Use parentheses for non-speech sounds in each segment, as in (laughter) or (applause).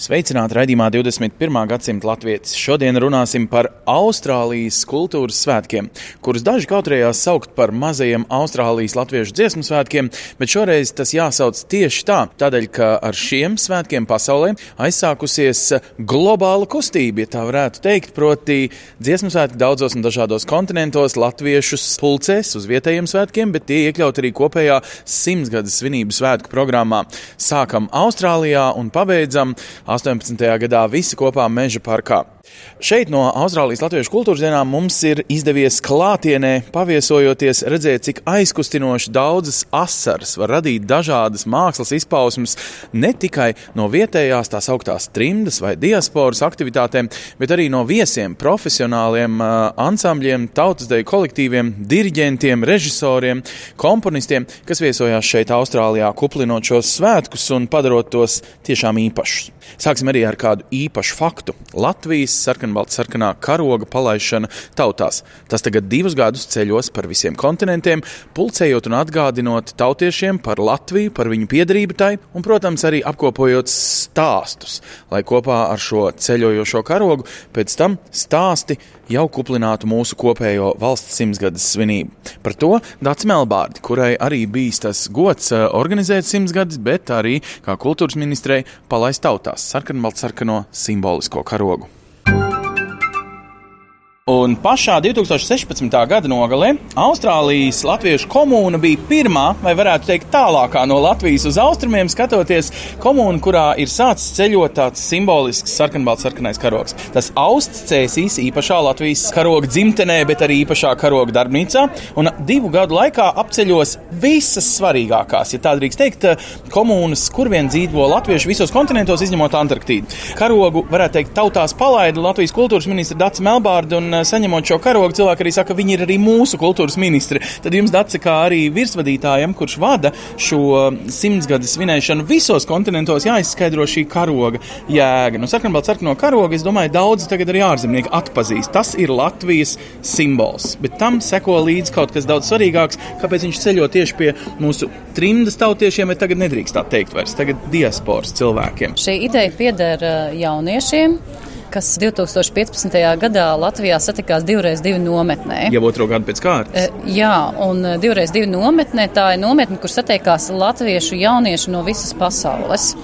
Sveicināti raidījumā 21. gadsimta latvietis. Šodien runāsim par Austrālijas kultūras svētkiem, kurus daži kautrējās saukt par mazajiem Austrālijas latviešu dziesmu svētkiem, bet šoreiz tas jāsauc tieši tā, tādēļ, ka ar šiem svētkiem pasaulē aizsākusies globāla kustība, ja tā varētu teikt, proti dziesmu svētki daudzos un dažādos kontinentos latviešus pulcēs uz vietējiem svētkiem, bet tie iekļaut arī kopējā simtsgades svinību svētku programmā. Sākam Austrālijā un pabeidzam 18. gadā visi kopā Meža parkā. Šeit no Austrālijas Latviešu kultūras dienām mums ir izdevies klātienē, paviesojoties, redzēt, cik aizkustinoši daudzas asaras var radīt dažādas mākslas izpausmes ne tikai no vietējās tās augtās trimdas vai diasporas aktivitātēm, bet arī no viesiem, profesionāliem uh, ansambļiem, tautasdeju kolektīviem, diriģentiem, režisoriem, komponistiem, kas viesojās šeit Austrālijā, kuplinot šos svētkus un padarot tos tiešām īpašus. Sāksim arī ar kādu īpašu faktu. Latvijas sarkanbalta sarkanā karoga palaišana tautās. Tas tagad divus gadus ceļos par visiem kontinentiem, pulcējot un atgādinot tautiešiem par Latviju, par viņu piedarību tai un, protams, arī apkopojot stāstus, lai kopā ar šo ceļojošo karogu pēc tam stāsti jau kuplinātu mūsu kopējo valsts simtsgades svinību. Par to Dārts Melbārdi, kurai arī bijis tas gods eh, organizēt simtsgadus, bet arī kā kultūras ministrei palaist tautās sarkanbalta sarkano simbolisko karogu. Un pašā 2016. gada nogalē Austrālijas latviešu komūna bija pirmā, vai varētu teikt, tālākā no Latvijas uz austrumiem, skatoties komūna, kurā ir sācis ceļot tāds simbolisks sarkanbalts sarkanais karogs. Tas austs cēsīs īpašā Latvijas karoga dzimtenē, bet arī īpašā karoga darbnīcā, un divu gadu laikā apceļos visas svarīgākās, ja tā drīkst teikt, komūnas, kur vien dzīvo latvieši visos kontinentos, izņemot Antarktīdu. Karogu, varētu teikt, tautās palaida Latvijas kultūras ministra Dats Melbārda un saņemot šo karogu, cilvēki arī saka, ka viņi ir arī mūsu kultūras ministri. Tad jums, Dārsa, kā arī virsvadītājam, kurš vada šo simtsgades svinēšanu visos kontinentos, jāizskaidro šī karoga jēga. Nu, sarkanbalts sarkano karogu, es domāju, daudzi tagad arī ārzemnieki atpazīst. Tas ir Latvijas simbols, bet tam seko līdzi kaut kas daudz svarīgāks, kāpēc viņš ceļo tieši pie mūsu trimdas tautiešiem, bet tagad nedrīkst tā teikt vairs, tagad diasporas cilvēkiem. Šī ideja pieder uh, jauniešiem kas 2015. gadā Latvijā satikās divreiz divu nometnē. Jau otro gadu pēc kārtas. Jā, un divreiz divu nometnē tā ir nometne, kur satiekās latviešu jaunieši no visas pasaules.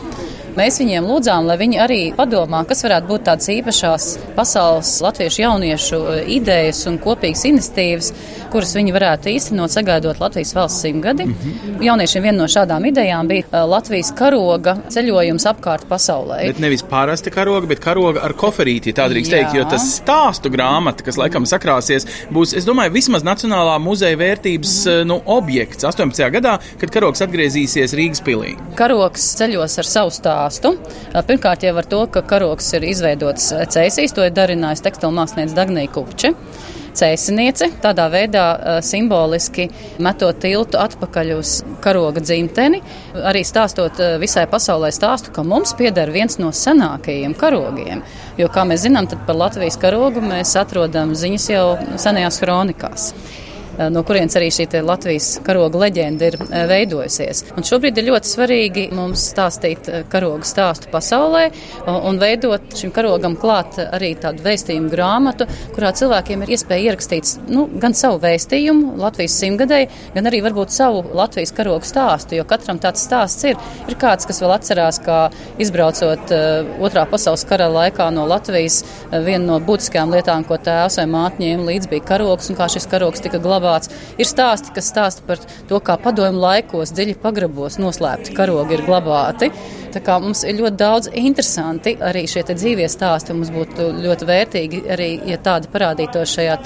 Mēs viņiem lūdzām, lai viņi arī padomā, kas varētu būt tādas īpašās pasaules latviešu jauniešu idejas un kopīgas iniciatīvas, kuras viņi varētu īstenot, sagaidot Latvijas valsts simtgadi. Mm -hmm. Jauniešiem viena no šādām idejām bija Latvijas karoga ceļojums apkārt pasaulē. Bet nevis parasta karoga, bet karoga ar koferīti, tā drīkst teikt, jo tas stāstu grāmata, kas laikam sakrāsies, būs, es domāju, vismaz Nacionālā muzeja vērtības mm -hmm. nu, objekts 18. gadā, kad karogs atgriezīsies Rīgas pilī. Karogs ceļos ar savu stāstu stāstu. Pirmkārt, jau ar to, ka karoks ir izveidots cēsīs, to ir darinājusi tekstilu māksliniece Dagnija Kupče. Cēsiniece tādā veidā simboliski metot tiltu atpakaļ uz karoga dzimteni, arī stāstot visai pasaulē stāstu, ka mums pieder viens no senākajiem karogiem. Jo, kā mēs zinām, tad par Latvijas karogu mēs atrodam ziņas jau senajās kronikās no kurienes arī šī Latvijas karoga leģenda ir veidojusies. Un šobrīd ir ļoti svarīgi mums stāstīt karoga stāstu pasaulē un veidot šim karogam klāt arī tādu vēstījumu grāmatu, kurā cilvēkiem ir iespēja ierakstīt nu, gan savu vēstījumu Latvijas simtgadēji, gan arī varbūt savu Latvijas karoga stāstu, jo katram tāds stāsts ir. Ir kāds, kas vēl atcerās, kā izbraucot otrā pasaules kara laikā no Latvijas, viena no būtiskajām lietām, ko tēvs vai māte ņēma līdzi, bija karogs un kā šis karogs tika glabāts glabāts. Ir stāsti, kas stāsta par to, kā padomju laikos dziļi pagrabos noslēpti karogi ir glabāti. Tā kā mums ir ļoti daudz interesanti arī šie dzīvie stāsti. Mums būtu ļoti vērtīgi arī, ja tādi parādītos šajā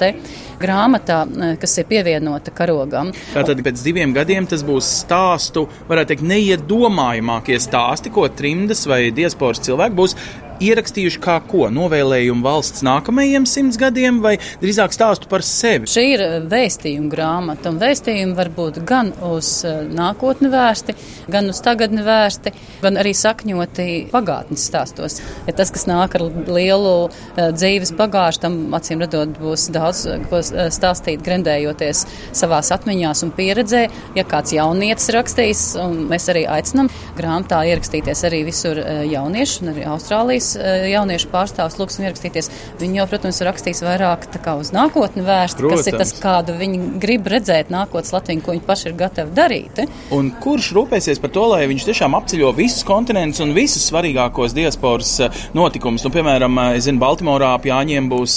grāmatā, kas ir pievienota karogam. Tātad pēc diviem gadiem tas būs stāstu, varētu teikt, neiedomājamākie stāsti, ko trimdas vai diasporas cilvēki būs ierakstījuši kā ko? Novēlējumu valsts nākamajiem simts gadiem vai drīzāk stāstu par sevi? Šī ir vēstījuma grāmata, un vēstījumi var būt gan uz nākotni vērsti, gan uz tagadni vērsti, gan arī sakņoti pagātnes stāstos. Ja tas, kas nāk ar lielu dzīves bagāžu, tam acīm redzot būs daudz ko stāstīt, grendējoties savās atmiņās un pieredzē. Ja kāds jaunietis rakstīs, un mēs arī aicinām grāmatā ierakstīties arī visur jaunieši, un arī Austrālijas Eh, jauniešu pārstāvs lūgs un ierakstīties. Viņi jau, protams, rakstīs vairāk uz nākotni vērsti, protams. kas ir tas, kādu viņi grib redzēt nākotnes Latviju, ko viņi paši ir gatavi darīt. Un kurš rūpēsies par to, lai viņš tiešām apceļo visus kontinentus un visus svarīgākos diasporas eh, notikumus? Nu, piemēram, eh, es zinu, Baltimorā pie Jāņiem būs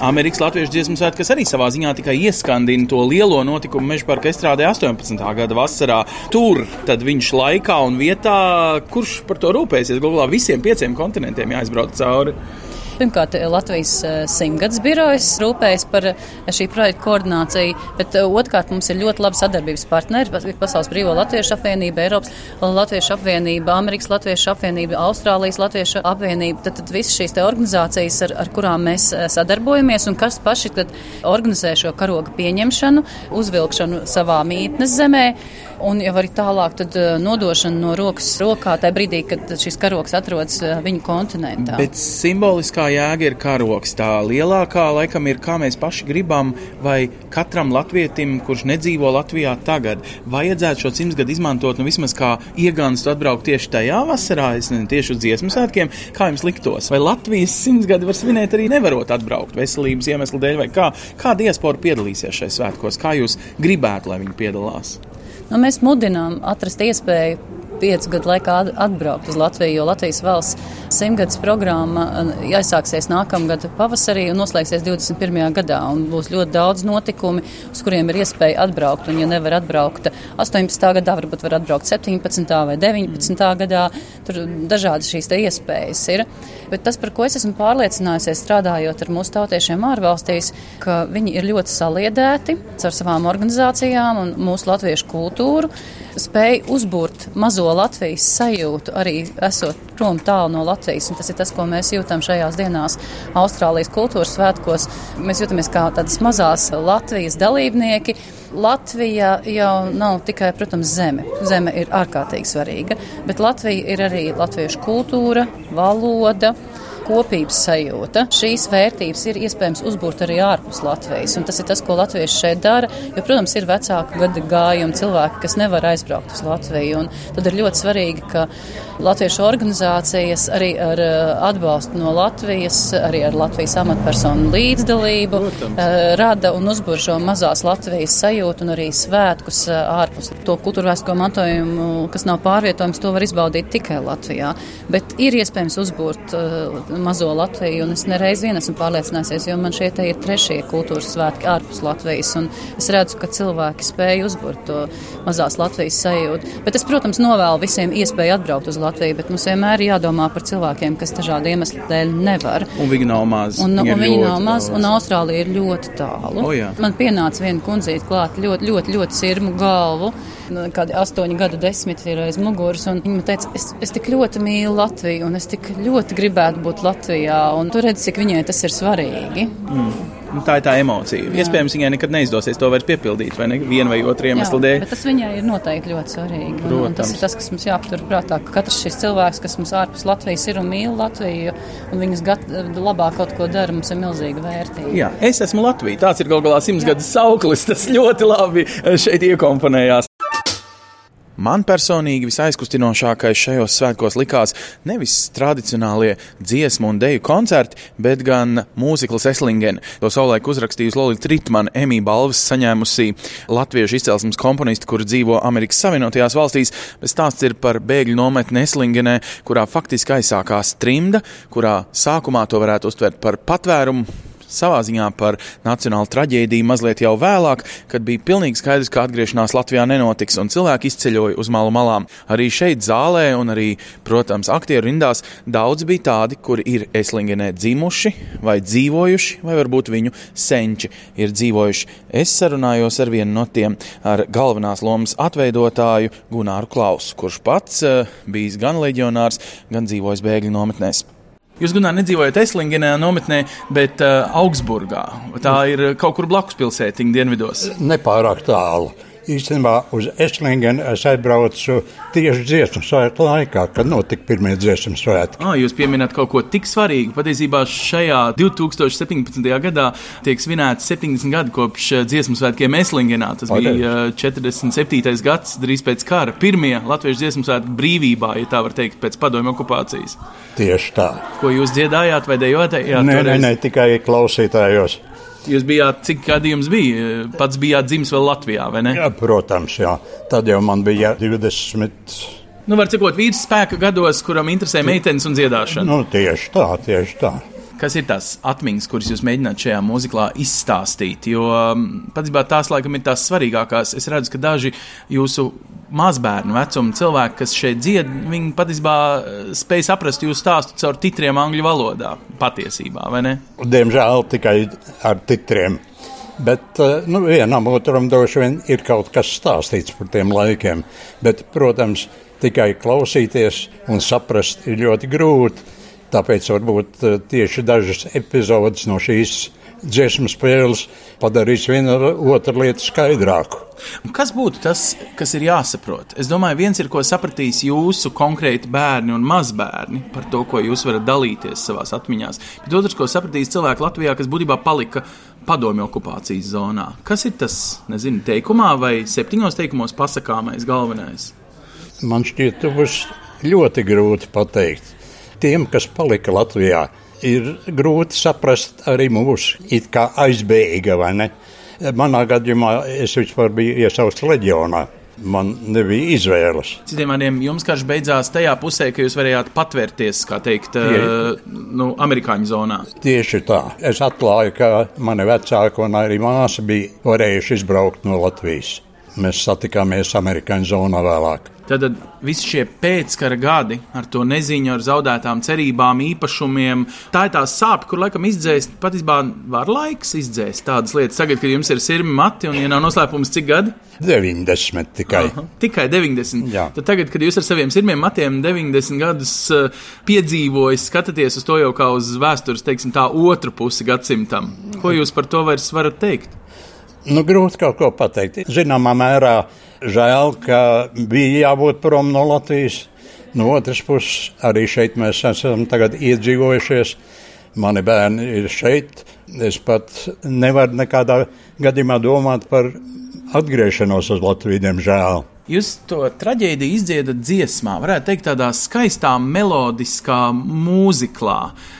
Amerikas Latviešu dziesmu svētki, kas arī savā ziņā tikai ieskandina to lielo notikumu Meža parka estrādē 18. gada vasarā. Tur tad viņš laikā un vietā, kurš par to rūpēsies? Galvā visiem pieciem kontinentiem kontinentiem jāizbrauc cauri. Pirmkārt, Latvijas eh, simtgadus birojas rūpējas par eh, šī projekta koordināciju, bet eh, otrkārt mums ir ļoti labi sadarbības partneri - Pasaules Brīvo Latviešu apvienība, Eiropas Latviešu apvienība, Amerikas Latviešu apvienība, Austrālijas Latviešu apvienība. Tad, tad visas šīs organizācijas, ar, ar kurām mēs sadarbojamies un kas paši organizē šo karoga pieņemšanu, uzvilkšanu savā mītnes zemē un jau arī tālāk tad, nodošana no rokas rokā tajā brīdī, kad šis karoks atrodas viņu kontinentā. Bet simboliskā jēga ir karoks. Tā lielākā laikam ir, kā mēs paši gribam, vai katram latvietim, kurš nedzīvo Latvijā tagad, vajadzētu šo simtgadu izmantot nu, vismaz kā iegānstu atbraukt tieši tajā vasarā, es nezinu, tieši uz dziesmu svētkiem, kā jums liktos. Vai Latvijas simtgadi var svinēt arī nevarot atbraukt veselības iemeslu dēļ, vai kā, kā diaspora piedalīsies šajos svētkos, kā jūs gribētu, lai viņi piedalās? Nu, mēs mudinām atrast iespēju piecu gadu laikā atbraukt uz Latviju, jo Latvijas valsts simtgadus programma aizsāksies nākamgad pavasarī un noslēgsies 21. gadā. Būs ļoti daudz notikumu, uz kuriem ir iespēja atbraukt. Un, ja nevar atbraukt 18. gadā, varbūt var atbraukt 17. vai 19. gadā. Tur dažādas šīs iespējas ir. Bet tas, par ko es esmu pārliecinājusies strādājot ar mūsu tautiešiem ārvalstīs, ka viņi ir ļoti saliedēti ar savām organizācijām un mūsu latviešu kultūru, spēj uzbūrt mazo to Latvijas sajūtu, arī esot prom tālu no Latvijas. Un tas ir tas, ko mēs jūtam šajās dienās Austrālijas kultūras svētkos. Mēs jūtamies kā tādas mazās Latvijas dalībnieki. Latvija jau nav tikai, protams, zeme. Zeme ir ārkārtīgi svarīga, bet Latvija ir arī latviešu kultūra, valoda kopības sajūta. Šīs vērtības ir iespējams uzbūrt arī ārpus Latvijas, un tas ir tas, ko latvieši šeit dara. Jo, protams, ir vecāku gadu gājumi cilvēki, kas nevar aizbraukt uz Latviju, un tad ir ļoti svarīgi, ka latviešu organizācijas arī ar eh, atbalstu no Latvijas, arī ar Latvijas amatpersonu līdzdalību protams. Eh, rada un uzbūr šo mazās Latvijas sajūtu un arī svētkus eh, ārpus to kultūrvēsko mantojumu, kas nav pārvietojams, to var izbaudīt tikai Latvijā. Bet ir iespējams uzbūrt mazo Latviju, un es nereiz vien esmu pārliecinājusies, jo man šie te ir trešie kultūras svētki ārpus Latvijas, un es redzu, ka cilvēki spēja uzburt to mazās Latvijas sajūtu. Bet es, protams, novēlu visiem iespēju atbraukt uz Latviju, bet mums vienmēr ir jādomā par cilvēkiem, kas dažādu iemeslu dēļ nevar. Un viņi nav mazi. Un, un viņi nav mazi, un Austrālija ir ļoti tālu. O, jā. man pienāca viena kundzīt klāt ļoti, ļoti, ļoti sirmu galvu. Nu, kādi astoņi gadu desmiti ir aiz muguras, un viņa teica, es, es tik ļoti mīlu Latviju, un es tik ļoti gribētu būt Latvijā, un tu redzi, cik viņai tas ir svarīgi. Mm. Nu, tā ir tā emocija. Jā. Iespējams, viņai nekad neizdosies to vairs piepildīt, vai ne? Vienu vai otru iemeslu dēļ. Bet tas viņai ir noteikti ļoti svarīgi. Un, un tas ir tas, kas mums jāaptur prātā, ka katrs šis cilvēks, kas mums ārpus Latvijas ir un mīl Latviju, un viņas gat, labāk kaut ko dara, mums ir milzīga vērtība. Jā, es esmu Latvija. Tāds ir gal galā simts gadus sauklis. Tas ļoti labi šeit iekomponējās. Man personīgi visaizkustinošākais šajos svētkos likās nevis tradicionālie dziesmu un deju koncerti, bet gan mūzikls Eslingen. To savulaik uzrakstījusi Lorita Ritmana, Emīļa balvas saņēmusī latviešu izcelsmes komponisti, kur dzīvo Amerikas Savienotajās valstīs. Stāsts ir par bēgļu nometni Eslingenē, kurā faktiski aizsākās trimda, kurā sākumā to varētu uztvert par patvērumu savā ziņā par nacionālu traģēdiju mazliet jau vēlāk, kad bija pilnīgi skaidrs, ka atgriešanās Latvijā nenotiks un cilvēki izceļoja uz malu malām. Arī šeit zālē un arī, protams, aktieru rindās daudz bija tādi, kuri ir Eslingenē dzimuši vai dzīvojuši, vai varbūt viņu senči ir dzīvojuši. Es sarunājos ar vienu no tiem, ar galvenās lomas atveidotāju Gunāru Klausu, kurš pats uh, bijis gan leģionārs, gan dzīvojis bēgļu nometnēs. Jūs gan nedzīvojat Eslingenā nometnē, bet uh, Augsburgā. Tā ir kaut kur blakus pilsētiņa dienvidos. Nepārāk tālu. Īstenībā uz Eslingenu es aizbraucu tieši dziesmu svētku laikā, kad notika pirmie dziesmu svētki. Ah, jūs pieminat kaut ko tik svarīgu. Patiesībā šajā 2017. gadā tiek svinēts 70 gadi kopš eh, dziesmu svētkiem Eslingenā. Tas Pareizi. bija eh, 47. gads, drīz pēc kara. Pirmie latviešu dziesmu svētki brīvībā, ja tā var teikt, pēc padomju okupācijas. Tieši tā. Ko jūs dziedājāt vai dejojāt? Jā, Nē, nē, nē, tikai klausītājos. Jūs bijāt, cik gadi jums bija? Pats bijāt dzimis vēl Latvijā, vai ne? Jā, protams, jā. Tad jau man bija 20. Nu, var cikot vīrs spēka gados, kuram interesē meitenes un dziedāšana. Nu, tieši tā, tieši tā. Kas ir tās atmiņas, kuras jūs mēģināt šajā mūziklā izstāstīt? Jo mm, patiesībā tās laikam ir tās svarīgākās. Es redzu, ka daži jūsu mazbērnu vecuma cilvēki, kas šeit dzied, viņi patiesībā eh, spēj saprast jūsu stāstu caur titriem angļu valodā. Patiesībā, vai ne? Diemžēl tikai ar titriem. Bet eh, nu, vienam otram droši vien ir kaut kas stāstīts par tiem laikiem. Bet, protams, tikai klausīties un saprast ir ļoti grūti. Tāpēc varbūt eh, tieši dažas epizodes no šīs dziesmu spēles padarīs vienu otru lietu skaidrāku. Kas būtu tas, kas ir jāsaprot? Es domāju, viens ir, ko sapratīs jūsu konkrēti bērni un mazbērni par to, ko jūs varat dalīties savā atmiņā. Bet otrs, ko sapratīs cilvēki Latvijā, kas būtībā palika padomju okupācijas zonā. Kas ir tas, nezinu, teikumā vai septiņos teikumos pasakāmais galvenais? Man šķiet, tas būs ļoti grūti pateikt. Tiem, kas palika Latvijā, ir grūti saprast arī mūsu it kā aizbēga, vai ne? Manā gadījumā es vispār biju iesausts leģionā. Man nebija izvēles. Citiem vārdiem, jums karš beidzās tajā pusē, ka jūs varējāt patvērties, kā teikt, uh, nu, amerikāņu zonā. Tieši tā. Es atklāju, ka mani vecāki un arī māsa bija varējuši izbraukt no Latvijas. Mēs satikāmies amerikāņu zonā vēlāk. Tad visi šie pēckara gadi ar to neziņu, ar zaudētām cerībām, īpašumiem, tā ir tā sāpe, kur laikam izdzēst, patiesībā var laiks izdzēst tādas lietas. Tagad, kad jums ir sirmi mati un, ja nav noslēpums, cik gadi? 90 tikai. Aha, tikai 90. Jā. Tad tagad, kad jūs ar saviem sirmiem matiem 90 gadus uh, piedzīvojat, skatāties uz to jau kā uz vēstures, teiksim, tā otru pusi gadsimtam. Ko jūs par to vairs varat teikt? Nu, grūti kaut ko pateikt. Zināmā mērā žēl, ka bija jābūt prom no Latvijas. No otras puses, arī šeit mēs esam iedzīvojušies. Mani bērni ir šeit. Es pat nevaru nekādā gadījumā domāt par atgriešanos uz Latviju, diemžēl. Jūs to traģēdiju izdziedat dziesmā, varētu teikt, tādā skaistā, melodiskā mūziklā.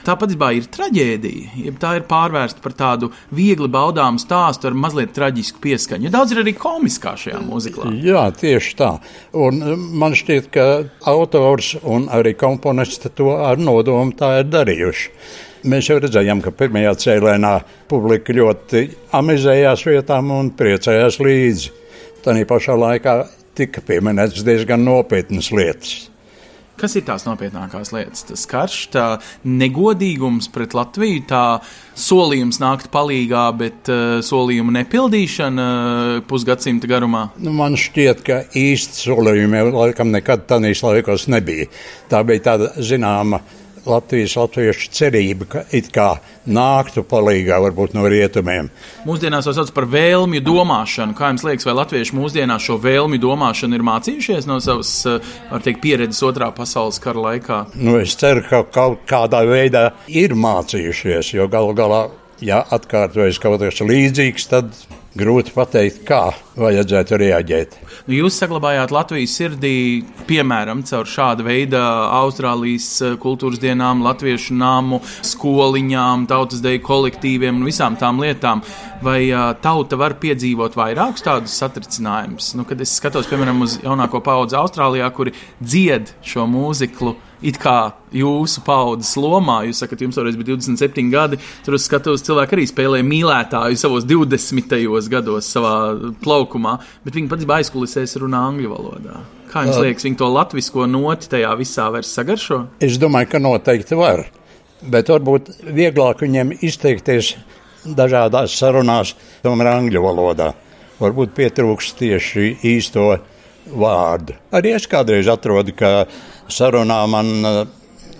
Tā patiesībā ir traģēdija, ja tā ir pārvērsta par tādu viegli baudāmu stāstu ar mazliet traģisku pieskaņu. Daudz ir arī komiskā šajā mūziklā. Jā, tieši tā. Un eh, man šķiet, ka autors un arī komponists to ar nodomu tā ir darījuši. Mēs jau redzējām, ka pirmajā cēlēnā publika ļoti amizējās vietām un priecājās līdzi. Tā pašā laikā tika pieminētas diezgan nopietnas lietas. Kas ir tās nopietnākās lietas? Tas karš, tā negodīgums pret Latviju, tā solījums nākt palīgā, bet uh, solījumu nepildīšana uh, pusgadsimta garumā. Nu, man šķiet, ka īsti solījumi laikam nekad tādīs laikos nebija. Tā bija tāda zināma Latvijas latviešu cerība, ka it kā nāktu palīgā varbūt no rietumiem. Mūsdienās to sauc par vēlmju domāšanu. Kā jums liekas, vai latvieši mūsdienās šo vēlmju domāšanu ir mācījušies no savas, uh, var teikt, pieredzes otrā pasaules kara laikā? Nu, es ceru, ka kaut kādā veidā ir mācījušies, jo galu galā, ja atkārtojas kaut kas līdzīgs, tad grūti pateikt, kā vajadzētu reaģēt. Nu, jūs saglabājāt Latvijas sirdī, piemēram, caur šādu veidu Austrālijas eh, kultūras dienām, latviešu nāmu, skoliņām, tautas deju kolektīviem un visām tām lietām. Vai uh, tauta var piedzīvot vairākus tādus satricinājumus? Nu, kad es skatos, piemēram, uz jaunāko paudzi Austrālijā, kuri dzied šo mūziklu. It kā jūsu paudzes lomā, jūs sakat, jums toreiz bija 27 gadi, tur es skatos, cilvēki arī spēlēja mīlētāju savos 20. gados, savā plaukumā, bet viņi patiesībā aizkulisēs runā angļu valodā. Kā jums liekas, viņi to latviešu noti tajā visā vairs sagaršo? Es domāju, ka noteikti var, bet varbūt vieglāk viņiem izteikties dažādās sarunās, tomēr angļu valodā. Varbūt pietrūks tieši īsto vārdu. Arī es kādreiz atrodu, ka sarunā man uh,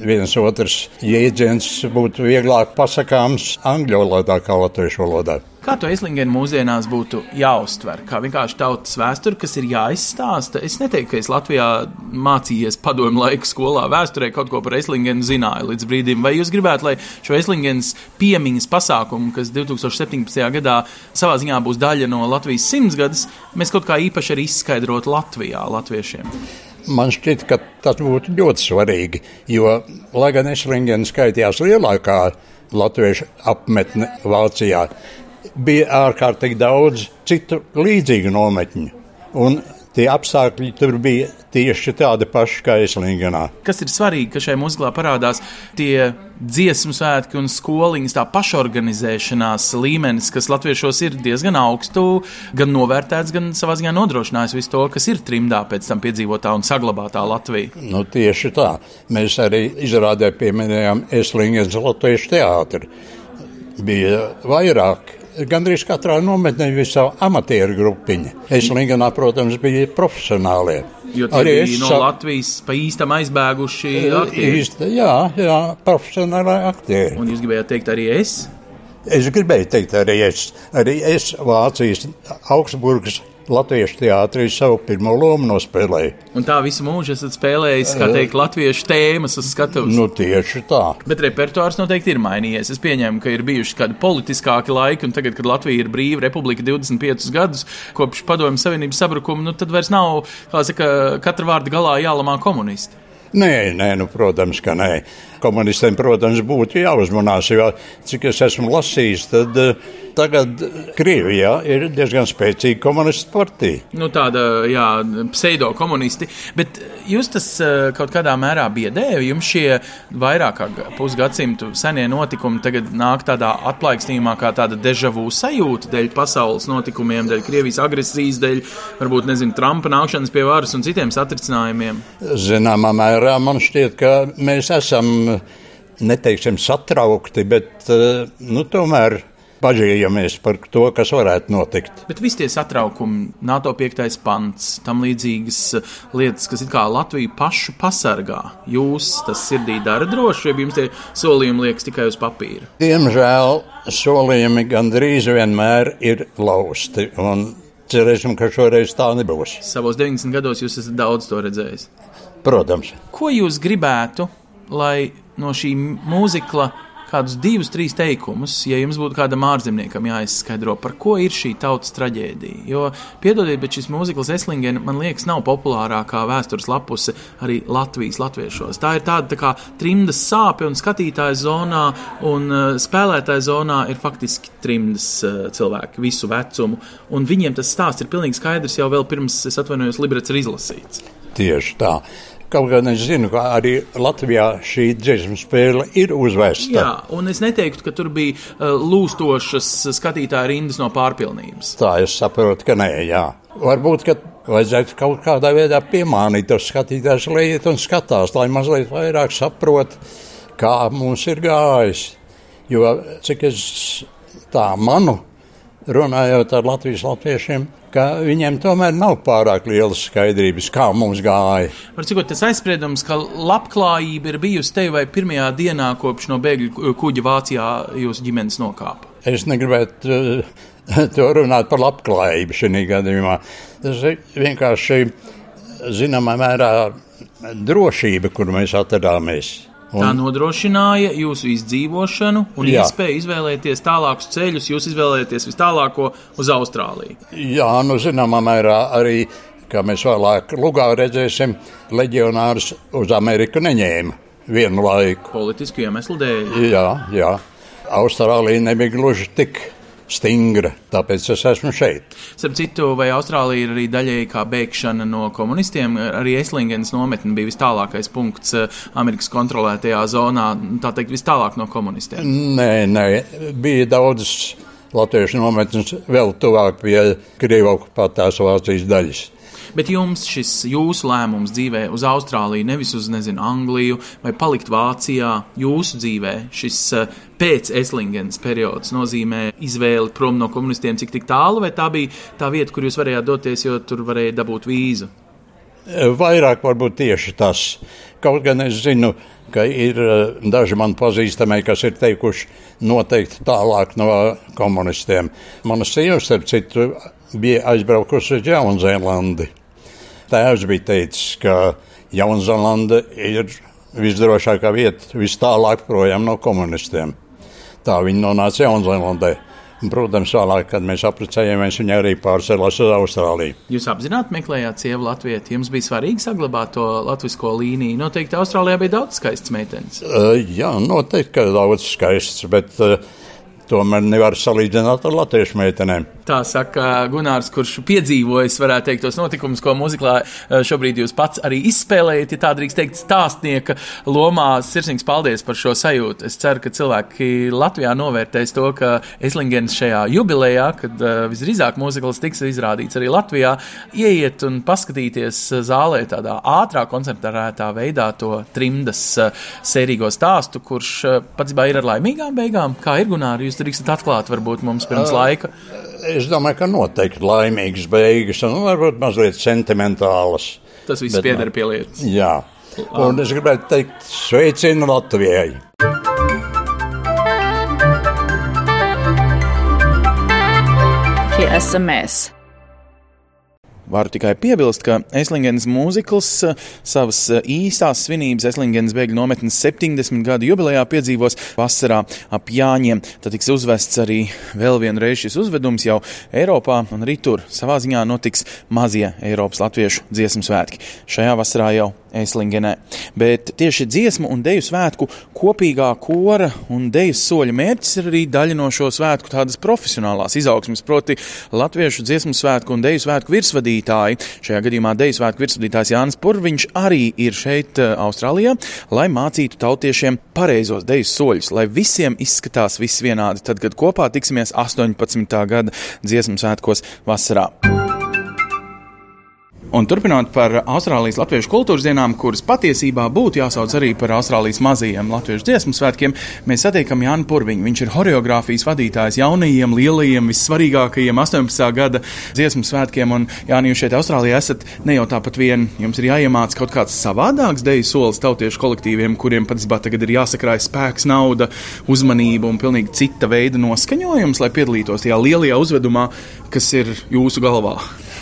viens otrs jēdziens būtu vieglāk pasakāms angļu valodā kā latviešu valodā. Kā to Eslingenu mūsdienās būtu jāuztver? Kā vienkārši tautas vēsture, kas ir jāizstāsta. Es neteiktu, ka es Latvijā mācījies padomu laiku skolā vēsturē kaut ko par Eslingenu zināju līdz brīdim. Vai jūs gribētu, lai šo Eslingenas piemiņas pasākumu, kas 2017. gadā savā ziņā būs daļa no Latvijas simtsgades, mēs kaut kā īpaši arī izskaidrotu Latvijā latviešiem? Man šķiet, ka tas būtu ļoti svarīgi, jo, lai gan Eslingena skaitījās lielākā latviešu apmetne Vācijā, bija ārkārtīgi daudz citu līdzīgu nometņu. Un tie apstākļi tur bija tieši tādi paši kā Islingenā. Kas ir svarīgi, ka šajā mūziklā parādās tie dziesmu svētki un skoliņas, tā pašorganizēšanās līmenis, kas latviešos ir diezgan augstu, gan novērtēts, gan savā ziņā nodrošinājis visu to, kas ir trimdā pēc tam piedzīvotā un saglabātā Latvija. Nu, tieši tā. Mēs arī izrādē pieminējām Islingenas Latviešu teātri. Bija vairāk gandrīz katrā nometnē bija sava amatieru grupiņa. Es Linganā, protams, bija profesionālie. Jo tie arī bija no sa... Latvijas pa īstam aizbēguši aktieri. Īsta, jā, jā, profesionāli aktieri. Un jūs gribējāt teikt arī es? Es gribēju teikt arī es. Arī es Vācijas Augsburgas Latviešu teātrī savu pirmo lomu nospēlēju. Un tā visu mūžu esat spēlējis, kā teikt, latviešu tēmas uz skatuves. Nu, tieši tā. Bet repertuārs noteikti ir mainījies. Es pieņemu, ka ir bijuši kādi politiskāki laiki, un tagad, kad Latvija ir brīva republika 25 gadus kopš padomju savienības sabrukuma, nu tad vairs nav, kā saka, katra vārda galā jālamā komunisti. Nē, nē, nu, protams, ka nē. Komunistiem, protams, būtu jāuzmanās, jo cik es esmu lasījis, tad uh, tagad Krievijā ir diezgan spēcīga komunistu partija. Nu, tāda, jā, pseido-komunisti. Bet jūs tas uh, kaut kādā mērā biedēja. Jums šie vairāk kā pusgadsimtu senie notikumi tagad nāk tādā atplaiksnījumā, kā tāda dežavu sajūta dēļ pasaules notikumiem, dēļ Krievijas agresijas, dēļ varbūt, nezinu, Trumpa nākšanas pie varas un citiem satricinājumiem. Zināmā mērā man šķiet, ka mēs esam neteiksim satraukti, bet nu, tomēr bažījamies par to, kas varētu notikt. Bet visi tie satraukumi, NATO 5. pants, tam līdzīgas lietas, kas it kā Latviju pašu pasargā, jūs tas sirdī dara droši, vai jums tie solījumi liekas tikai uz papīra? Diemžēl solījumi gandrīz vienmēr ir lausti. Cerēsim, ka šoreiz tā nebūs. Savos 90 gados jūs esat daudz to redzējis. Protams. Ko jūs gribētu, lai no šī mūzikla kādus divus, trīs teikumus, ja jums būtu kādam ārzemniekam jāizskaidro, par ko ir šī tautas traģēdija. Jo, piedodiet, bet šis mūzikls Eslingena, man liekas, nav populārākā vēstures lapuse arī Latvijas latviešos. Tā ir tāda tā kā trimdas sāpe un skatītāja zonā un uh, spēlētāja zonā ir faktiski trimdas uh, cilvēki visu vecumu, un viņiem tas stāsts ir pilnīgi skaidrs jau vēl pirms, es atvainojos, librets ir izlasīts. Tieši tā. Kaut gan es zinu, ka arī Latvijā šī dziesmu spēle ir uzvērsta. Jā, un es neteiktu, ka tur bija uh, lūstošas skatītāju rindas no pārpilnības. Tā es saprotu, ka nē, jā. Varbūt, ka vajadzētu kaut kādā veidā piemānīt tos skatītājus, lai iet un skatās, lai mazliet vairāk saprot, kā mums ir gājis. Jo cik es tā manu, runājot ar Latvijas latviešiem, ka viņiem tomēr nav pārāk lielas skaidrības, kā mums gāja. Var cikot tas aizspriedums, ka labklājība ir bijusi te vai pirmajā dienā, kopš no bēgļu kuģa Vācijā jūsu ģimenes nokāpa? Es negribētu uh, (laughs) to runāt par labklājību šajā gadījumā. Tas ir vienkārši zināmā mērā drošība, kur mēs atradāmies. Un, tā nodrošināja jūsu izdzīvošanu un jā. iespēju izvēlēties tālākus ceļus. Jūs izvēlējāties vis tālāko uz Austrāliju. Jā, nu, zināmā mērā arī, kā mēs vēlāk Lugā redzēsim, leģionārus uz Ameriku neņēma vienu laiku. Politisku iemeslu dēļ. Jā, jā. Austrālija nebija gluži tik stingra, tāpēc es esmu šeit. Starp citu, vai Austrālija ir arī daļēji kā bēgšana no komunistiem? Arī Eslingens nometne bija vis tālākais punkts eh, Amerikas kontrolētajā zonā, tā teikt, vis tālāk no komunistiem. Nē, nē, bija daudz latviešu nometnes vēl tuvāk pie Krievijas okupētās Vācijas daļas. Bet jums šis jūsu lēmums dzīvē uz Austrāliju, nevis uz, nezinu, Angliju vai palikt Vācijā, jūsu dzīvē šis eh, pēc Eslingens periods nozīmē izvēli prom no komunistiem, cik tālu, vai tā bija tā vieta, kur jūs varējāt doties, jo tur varēja dabūt vīzu? Vairāk varbūt tieši tas. Kaut gan es zinu, ka ir eh, daži man pazīstamie, kas ir teikuši noteikti tālāk no komunistiem. Mana sieva, starp citu, bija aizbraukusi uz Jaunzēlandi. Tēvs bija teicis, ka Jaunzēlanda ir visdrošākā vieta, vis tālāk projām no komunistiem. Tā viņi nonāca Jaunzēlandē. Un, Protams, vēlāk, kad mēs apprecējāmies, viņa arī pārcēlās uz Austrāliju. Jūs apzināti meklējāt sievu Latviju. Jums bija svarīgi saglabāt to latviešu līniju. Noteikti Austrālijā bija daudz skaistas meitenes. Uh, jā, noteikti, ka daudz skaists, bet uh, tomēr nevar salīdzināt ar latviešu meitenēm. Tā saka Gunārs, kurš piedzīvojis, varētu teikt, tos notikumus, ko mūziklā eh, šobrīd jūs pats arī izspēlējat, ja tā drīkst teikt, stāstnieka lomā. Sirsnīgs paldies par šo sajūtu. Es ceru, ka cilvēki Latvijā novērtēs to, ka Eslingens šajā jubilejā, kad uh, visdrīzāk mūzikls tiks izrādīts arī Latvijā, ieiet un paskatīties zālē tādā ātrā, koncentrētā veidā to trimdas uh, sērīgo stāstu, kurš pats ir ar laimīgām beigām. Kā ir Gunāri, jūs drīkstat atklāt varbūt mums pirms laika? Es domāju, ka noteikti laimīgas beigas, un varbūt mazliet sentimentālas. Tas viss pieder pie lietas. Jā, un es gribētu teikt, sveicinu Latvijai! Mēs. Varu tikai piebilst, ka Eslingens mūzikls eh, savas eh, īstās svinības Eslingens bēgļu nometnes 70 gadu jubilejā piedzīvos vasarā ap Jāņiem. Tad tiks uzvests arī vēl vienreiz šis uzvedums jau Eiropā, un arī tur savā ziņā notiks mazie Eiropas latviešu dziesmu svētki. Šajā vasarā jau Eslingenē. Bet tieši dziesmu un deju svētku kopīgā kora un deju soļa mērķis ir arī daļa no šo svētku tādas profesionālās izaugsmes, proti Latviešu dziesmu svētku un deju svētku virsvadītāji. Šajā gadījumā deju svētku virsvadītājs Jānis Purviņš arī ir šeit eh, Austrālijā, lai mācītu tautiešiem pareizos deju soļus, lai visiem izskatās viss vienādi, tad, kad kopā tiksimies 18. gada dziesmu svētkos vasarā. Un turpinot par Austrālijas latviešu kultūras dienām, kuras patiesībā būtu jāsauc arī par Austrālijas mazajiem latviešu dziesmu svētkiem, mēs satiekam Jānu Purviņu. Viņš ir horeogrāfijas vadītājs jaunajiem, lielajiem, vissvarīgākajiem 18. gada dziesmu svētkiem. Un, Jāni, jūs šeit Austrālijā esat ne jau tāpat vien, jums ir jāiemāc kaut kāds savādāks deju solis tautiešu kolektīviem, kuriem patiesībā tagad ir jāsakrāj spēks, nauda, uzmanība un pilnīgi cita veida noskaņojums, lai piedalītos tajā lielajā uzvedumā, kas ir jūsu galvā.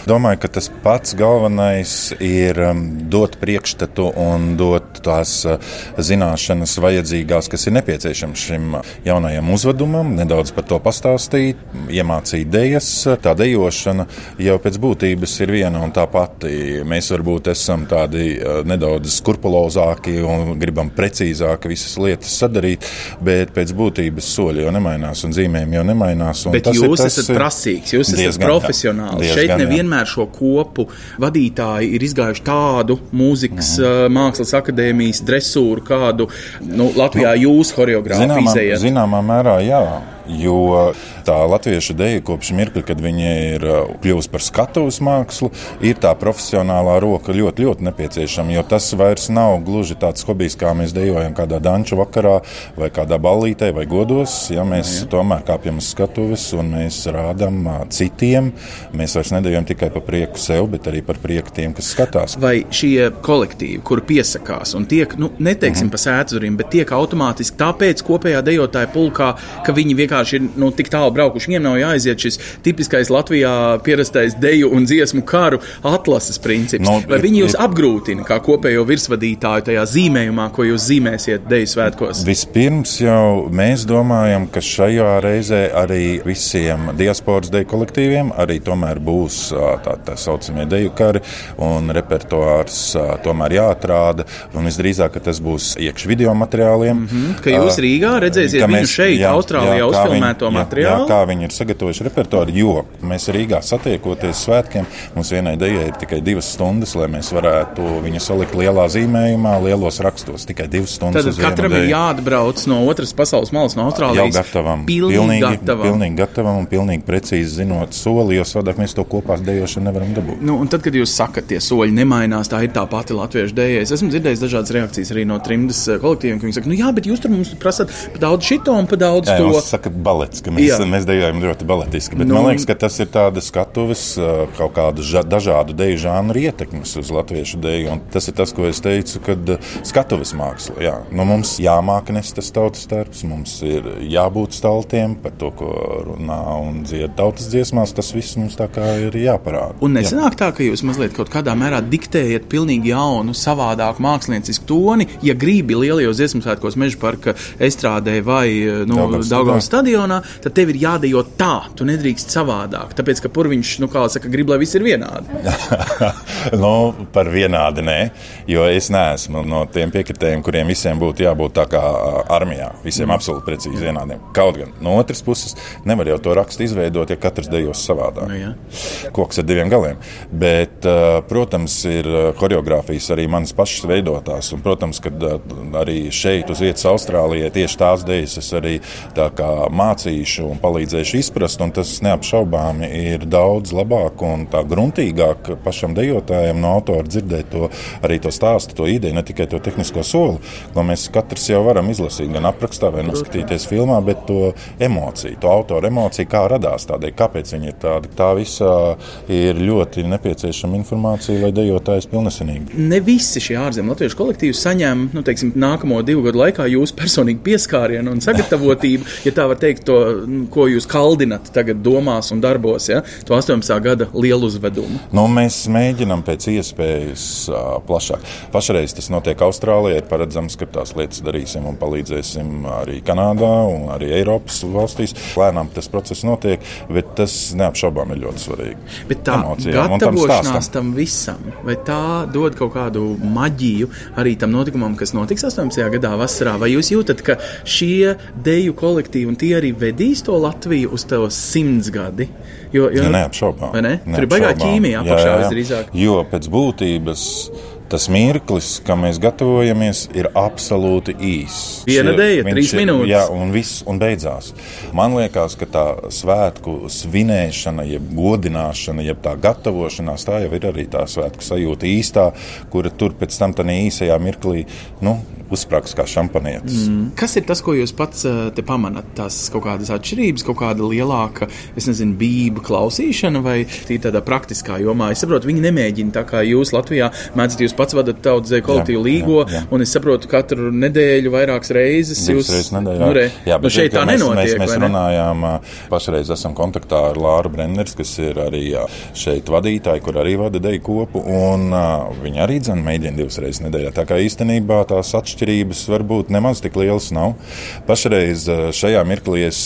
Domāju, ka tas pats galvenais ir um, dot priekšstatu un dot tās uh, zināšanas vajadzīgās, kas ir nepieciešamas šim jaunajam uzvedumam, nedaudz par to pastāstīt, iemācīt idejas. Tā dejošana jau pēc būtības ir viena un tā pati. Mēs varbūt esam tādi uh, nedaudz skrupulozāki un gribam precīzāk visas lietas sadarīt, bet pēc būtības soļi jau nemainās un zīmēm jau nemainās. Bet jūs esat prasīgs, jūs esat profesionāls. Šeit nevienmēr vienmēr šo kopu vadītāji ir izgājuši tādu mūzikas mhm. mākslas akadēmijas dresūru, kādu nu, Latvijā nu, jūs horeogrāfijā izējat. Zināmā mērā, jā. Jo tā latviešu dēļa kopš mirkļa, kad viņi ir uh, kļuvusi par skatuves mākslu, ir tā profesionālā roka ļoti, ļoti nepieciešama. Jo tas vairs nav gluži tāds hobijs, kā mēs dejojam kādā danču vakarā vai kādā ballītē vai godos. Ja mēs jā. tomēr kāpjam uz skatuves un mēs rādām uh, citiem, mēs vairs nedējam tikai par prieku sev, bet arī par prieku tiem, kas skatās. Vai šie kolektīvi, kuri piesakās un tiek, nu, neteiksim mm -hmm. pa sēdzurim, bet tiek automātiski tāpēc kopējā dejotāja pulkā, ka viņi vienkārši ir nu, tik tālu braukuši. Viņiem nav jāaiziet šis tipiskais Latvijā pierastais deju un dziesmu karu atlases princips. No, Vai viņi jūs apgrūtina kā kopējo virsvadītāju tajā zīmējumā, ko jūs zīmēsiet deju svētkos? Vispirms jau mēs domājam, ka šajā reizē arī visiem diasporas deju kolektīviem arī tomēr būs tā, tā saucamie deju kari un repertuārs tomēr jāatrāda. Un visdrīzāk, ka tas būs iekš video materiāliem. Mm -hmm. Ka jūs Rīgā redzēsiet viņu šeit, jā, Austrālijā, jā, uzfilmēto jā, materiālu? Jā, kā viņi ir sagatavojuši repertuāru, jo mēs Rīgā satiekoties svētkiem, mums vienai dejai ir tikai divas stundas, lai mēs varētu viņu salikt lielā zīmējumā, lielos rakstos. Tikai divas stundas. Tad katram ir jāatbrauc no otras pasaules malas, no Austrālijas. Jau gatavam. Pilnīgi, pilnīgi gatavam. Pilnīgi gatavam un pilnīgi precīzi zinot soli, jo savādāk mēs to kopā dejošanu nevaram dabūt. Nu, un tad, kad jūs sakat, tie soļi nemainās, tā ir tā pati latviešu dēļa. Es esmu dzirdējis dažādas reakcijas arī no trimdas kolektīviem, ka viņi saka, nu jā, bet jūs tur mums prasat pa daudz šito un pa daudz jā, to. Saka, balets, ka mēs, Jā. mēs dejojam ļoti baletiski. Bet Nu, man liekas, ka tas ir tāds skatuves, kaut kādu ža, dažādu deju žānru ietekmes uz latviešu deju. Un tas ir tas, ko es teicu, kad skatuves māksla. Jā. Nu, mums jāmāk nes tas tautas darbs, mums ir jābūt staltiem par to, ko runā un dzied tautas dziesmās. Tas viss mums tā kā ir jāparāda. Un nesenāk tā, ka jūs mazliet kaut kādā mērā diktējat pilnīgi jaunu, savādāku māksliniecisku toni, ja gribi lielajos dziesmu svētkos meža parka estrādē vai nu, Daugavas Daugavas stadionā, tad tev ir jādejo tā, tu nedrīkst savādāk. Tāpēc, ka purviņš, nu kā saka, grib, lai viss ir vienādi. (laughs) nu, par vienādi nē, jo es neesmu no tiem piekritējiem, kuriem visiem būtu jābūt tā kā armijā. Visiem mm. absolūti precīzi vienādiem. Kaut gan no otras puses, nevar jau to rakstu izveidot, ja katrs dejos savādāk. Nu, jā. Koks ar diviem galiem. Bet, protams, ir choreogrāfijas arī manas pašas veidotās. Un, protams, ka arī šeit, uz vietas Austrālijā, tieši tās dejas es arī mācīšu un palīdzēšu izprast. Un tas neapšaubāmi ir daudz labāk un tā gruntīgāk pašam dejotājam no autora dzirdēt to, arī to stāstu, to ideju, ne tikai to tehnisko soli, ko mēs katrs jau varam izlasīt gan aprakstā, vai noskatīties filmā, bet to emociju, to autora emociju, kā radās tādai, kāpēc viņi ir tādi. Tā visā ir ļoti nepieciešama informācija, lai dejotājs pilnesenīgi. Ne visi šie ārzemju latviešu kolektīvi saņem nu, teiksim, nākamo divu gadu laikā jūsu personīgu pieskārienu un sagatavotību, ja tā var teikt, to, nu, ko jūs kaldinat tagad domās un darbos, ja? to 18. gada lielu uzvedumu. Nu, mēs mēģinām pēc iespējas uh, plašāk. Pašreiz tas notiek Austrālijā. Ir paredzams, ka tās lietas darīsim un palīdzēsim arī Kanādā un arī Eiropas valstīs. Lēnām tas process notiek, bet tas neapšaubām ir ļoti svarīgi. Bet tā Emocijām tam gatavošanās stāstam. tam visam, vai tā dod kaut kādu maģiju arī tam notikumam, kas notiks 18. gadā vasarā? Vai jūs jūtat, ka šie deju kolektīvi un tie arī vedīs to Latviju uz to simts gadi? Jo, jo, Ja, neapšaubām. Ne? Tur ir baigā Neapšaubām. ķīmija apakšā visdrīzāk. Jo pēc būtības tas mirklis, kam mēs gatavojamies, ir absolūti īss. Viena viņš trīs ir- minūtes. Jā, un viss un beidzās. Man liekas, ka tā svētku svinēšana, jeb godināšana, jeb tā gatavošanās, tā jau ir arī tā svētku sajūta īstā, kura tur pēc tam tādā īsajā mirklī nu, uzsprāgs kā šampanietis. Mm. Kas ir tas, ko jūs pats eh, te pamanāt? Tās kaut kādas atšķirības, kaut kāda lielāka, es nezinu, bība klausīšana vai tī tādā praktiskā jomā. Es saprotu, viņi nemēģina tā kā jūs Latvijā mēdzat, jūs pats vadat tautas dzēju kolektīvu līgo, jā, jā. un es saprotu, katru nedēļu vairākas reizes jūs reizes nedēļā. Nu, re, Jā, nu, bet šeit ir, ka tā mēs, nenotiek. Mēs, mēs runājām, pašreiz esam kontaktā ar Lāru Brenners, kas ir arī šeit vadītāji, kur arī vada deju kopu. Un, viņi arī dzen mēģina divas reizes nedēļā. Tā kā īstenībā tās atšķirības varbūt nemaz tik lielas nav. Pašreiz šajā mirklī es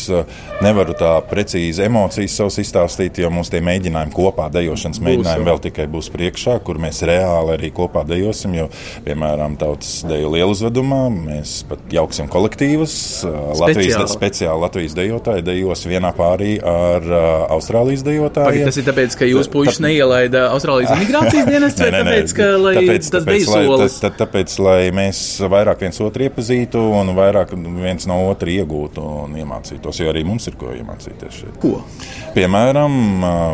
nevaru tā precīzi emocijas savus izstāstīt, jo mums tie mēģinājumi kopā, dejošanas mēģinājumi vēl tikai būs priekšā, kur mēs reāli arī kopā dejosim. Jo, piemēram, tautas deju lieluzvedumā mēs pat jauksim kolektīvus. ā, Latvijas, Speciāli. speciāli Latvijas dejotāji dejos vienā pārī ar uh, Austrālijas dejotājiem. tas ir tāpēc, ka jūs puikas neielaida Austrālijas imigrācijas (laughs) dienestā, vai tāpēc, ka lai tāpēc, tas tāpēc, bija lai, solis? tā, tā, tāpēc, lai mēs vairāk viens otru iepazītu un vairāk viens no otra iegūtu un iemācītos, jo arī mums ir ko iemācīties šeit. Ko? Piemēram,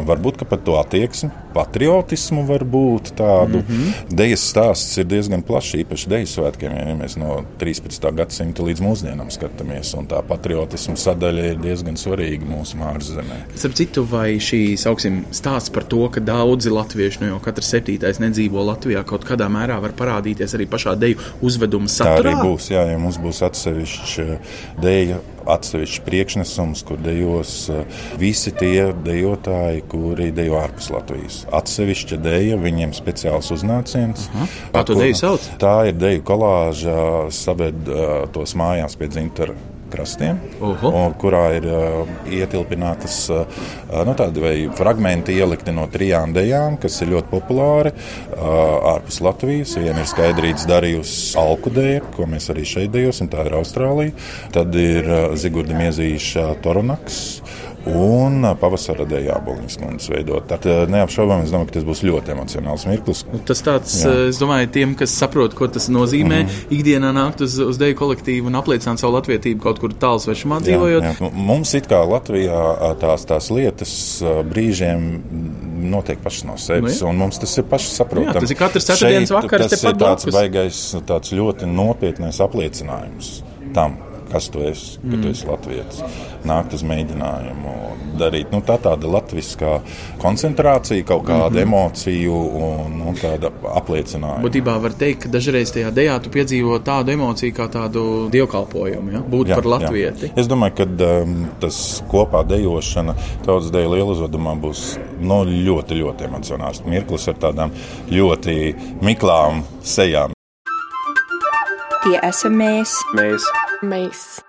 varbūt ka par to attieksmi, patriotismu, varbūt tādu. Mm. -hmm. Dejas stāsts ir diezgan plašs, īpaši deju svētkiem, ja mēs no 13. gadsimta līdz mūsdienām skatāmies. un Tā patriotisma sadaļa ir diezgan svarīga mūsu mākslas zemē. Starp citu, vai šīs augsim stāsts par to, ka daudzi latvieši, nu jau katrs septītais nedzīvo Latvijā, kaut kādā mērā var parādīties arī pašā deju uzveduma Tā arī saturā? būs. Jā, ja mums būs atsevišķa dēļa, atsevišķs priekšnesums, kur dejos eh, visi tie dejotāji, kuri dejo ārpus Latvijas. Atsevišķa dēļa, viņiem speciāls uznāciens. Kā to deju sauc? Tā ir deju kolāža, saved uh, tos mājās pie dzintara. Krastiem, Oho. un, kurā ir uh, ietilpinātas uh, nu, tādi fragmenti ielikti no trijām dejām, kas ir ļoti populāri uh, ārpus Latvijas. Viena ir skaidrīts darījusi alku dēļ, ko mēs arī šeit dejosim, tā ir Austrālija. Tad ir uh, Zigurda Miezīša Toronaks. Un pavasara dēļ Aboliņas kundzes veidot. Tad neapšaubām es domāju, ka tas būs ļoti emocionāls mirklis. Tas tāds, Jā. es domāju, tiem, kas saprot, ko tas nozīmē, mm -hmm. ikdienā nākt uz, uz deju kolektīvu un apliecināt savu latvietību kaut kur tālu svešumā dzīvojot. Jā, jā. Mums it kā Latvijā tās, tās lietas brīžiem notiek pašas no sevis, Nu, jā. un mums tas ir pašsaprotami. Nu jā, tas ir katrs ceturtdienas vakars Tas ir tāds baigais, tāds ļoti nopietnais apliecinājums tam. Kas tu esi, ka tu esi latvietis. Nākt uz mēģinājumu, darīt nu, tā tāda latviskā koncentrācija, kaut kāda mm -hmm. emociju un nu, tāda apliecinājuma. Būtībā var teikt, ka dažreiz tajā dejā tu piedzīvo tādu emociju kā tādu dievkalpojumu, ja? būt jā, par latvieti. Jā. Es domāju, ka um, tas kopā dejošana tautas deju lielu uzvedumā būs nu, ļoti, ļoti emocionāls mirklis ar tādām ļoti miklām sejām. Tie esam mēs. Mēs. Mēs.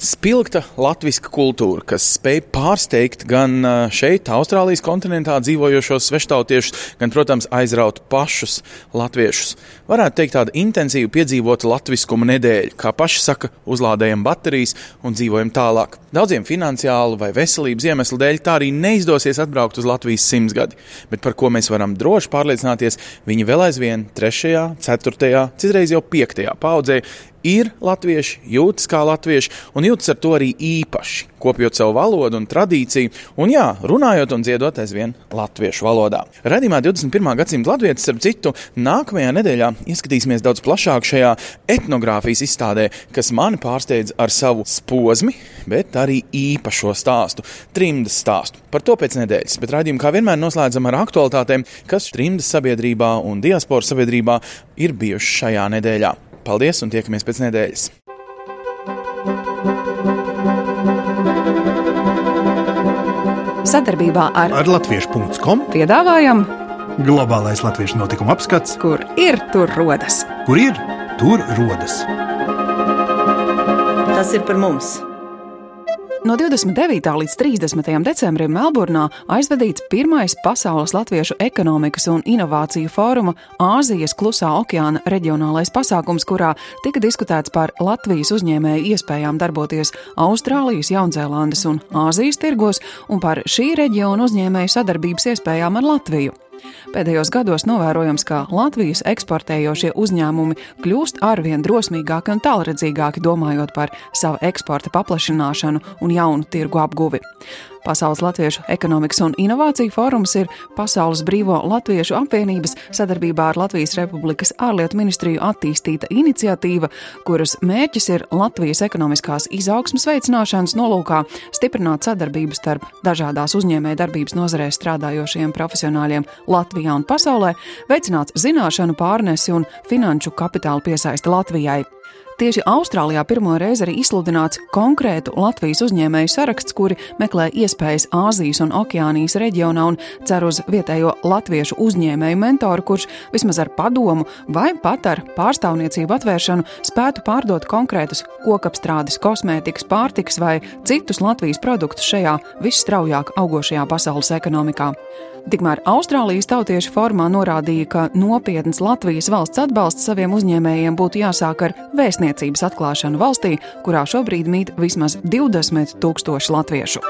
Spilgta latviešu kultūra, kas spēj pārsteigt gan šeit, Austrālijas kontinentā dzīvojošos sveštautiešus, gan, protams, aizraut pašus latviešus. Varētu teikt, tāda intensīva piedzīvota latviskuma nedēļa, kā paši saka, uzlādējam baterijas un dzīvojam tālāk. Daudziem finansiālu vai veselības iemeslu dēļ tā arī neizdosies atbraukt uz Latvijas simtsgadi, bet par ko mēs varam droši pārliecināties, viņi vēl aizvien 3., 4., citreiz jau 5. paudzē ir latvieši, jūtas kā latvieši un jūtas ar to arī īpaši, kopjot savu valodu un tradīciju, un jā, runājot un dziedot aizvien latviešu valodā. Radījumā 21. gadsimta latviešu, starp citu, nākamajā nedēļā ieskatīsimies daudz plašāk šajā etnogrāfijas izstādē, kas mani pārsteidz ar savu posmu, bet arī īpašo stāstu, trimdas stāstu. Par to pēc nedēļas, bet raidījumu kā vienmēr noslēdzam ar aktualitātēm, kas trimdas sabiedrībā un diasporas sabiedrībā ir bijušas šajā nedēļā. Paldies un tiekamies pēc nedēļas! Sadarbībā ar, ar Latviešu.com piedāvājam globālais latviešu notikuma apskats, kur ir tur rodas. Kur ir tur rodas? Tas ir par mums! No 29. līdz 30. decembrim Melburnā aizvadīts pirmais pasaules latviešu ekonomikas un inovāciju fóruma Āzijas klusā okeāna reģionālais pasākums, kurā tika diskutēts par Latvijas uzņēmēju iespējām darboties Austrālijas, Jaunzēlandes un Āzijas tirgos un par šī reģiona uzņēmēju sadarbības iespējām ar Latviju. Pēdējos gados novērojams, ka Latvijas eksportējošie uzņēmumi kļūst arvien drosmīgāki un tālredzīgāki domājot par savu eksporta paplašināšanu un jaunu tirgu apguvi. Pasaules Latviešu ekonomikas un inovāciju fórums ir Pasaules Brīvo Latviešu apvienības sadarbībā ar Latvijas Republikas ārlietu ministriju attīstīta iniciatīva, kuras mērķis ir Latvijas ekonomiskās izaugsmas veicināšanas nolūkā stiprināt sadarbību starp dažādās uzņēmēja darbības nozarēs strādājošiem profesionāļiem Latvijā un pasaulē, veicināt zināšanu pārnesi un finanšu kapitāla piesaisti Latvijai. Tieši Austrālijā pirmo reizi arī izsludināts konkrētu Latvijas uzņēmēju saraksts, kuri meklē iespējas Āzijas un Okeānijas reģionā un cer uz vietējo latviešu uzņēmēju mentoru, kurš vismaz ar padomu vai pat ar pārstāvniecību atvēršanu spētu pārdot konkrētus kokapstrādes, kosmētikas, pārtikas vai citus Latvijas produktus šajā visstraujāk augošajā pasaules ekonomikā. Tikmēr Austrālijas tautiešu formā norādīja, ka nopietns Latvijas valsts atbalsts saviem uzņēmējiem būtu jāsāk ar vēstniecības atklāšanu valstī, kurā šobrīd mīt vismaz 20 tūkstoši latviešu.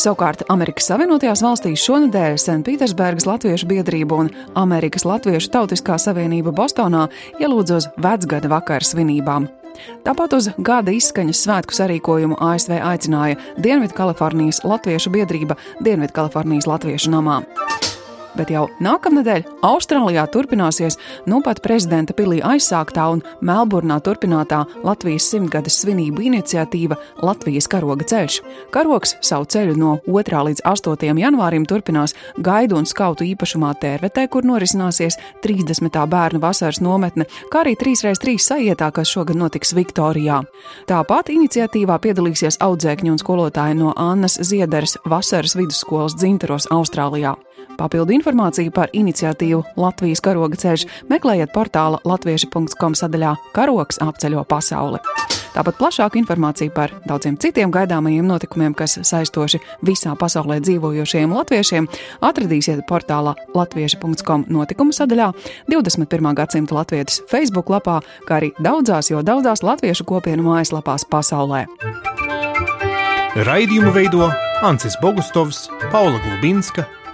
Savukārt Amerikas Savienotajās valstīs šonadēļ Senpēterburgas Latviešu biedrība un Amerikas Latviešu Tautiskā savienība Bostonā ielūdza uz vecgada vakara svinībām. Tāpat uz gada izskaņas svētku sarīkojumu ASV aicināja Dienvidkalifornijas Latviešu biedrība Dienvidkalifornijas Latviešu namā. Bet jau nākamnedēļ Austrālijā turpināsies nu pat prezidenta pilī aizsāktā un Melburnā turpinātā Latvijas simtgades svinību iniciatīva Latvijas karoga ceļš. Karogs savu ceļu no 2. līdz 8. janvārim turpinās gaidu un skautu īpašumā Tērvetē, kur norisināsies 30. bērnu vasaras nometne, kā arī 3x3 sajietā, kas šogad notiks Viktorijā. Tāpat iniciatīvā piedalīsies audzēkņi un skolotāji no Annas Ziederes vasaras vidusskolas dzintaros Austrālijā. Papildu informāciju par iniciatīvu Latvijas karoga ceļš meklējiet portāla latvieši.com sadaļā Karoks apceļo pasauli. Tāpat plašāku informāciju par daudziem citiem gaidāmajiem notikumiem, kas saistoši visā pasaulē dzīvojošiem latviešiem, atradīsiet portālā latvieši.com notikumu sadaļā, 21. gadsimta latviešu Facebook lapā, kā arī daudzās, jo daudzās latviešu kopienu mājaslapās pasaulē. Raidījumu veido Ancis Bogustovs, Paula Gulbinska,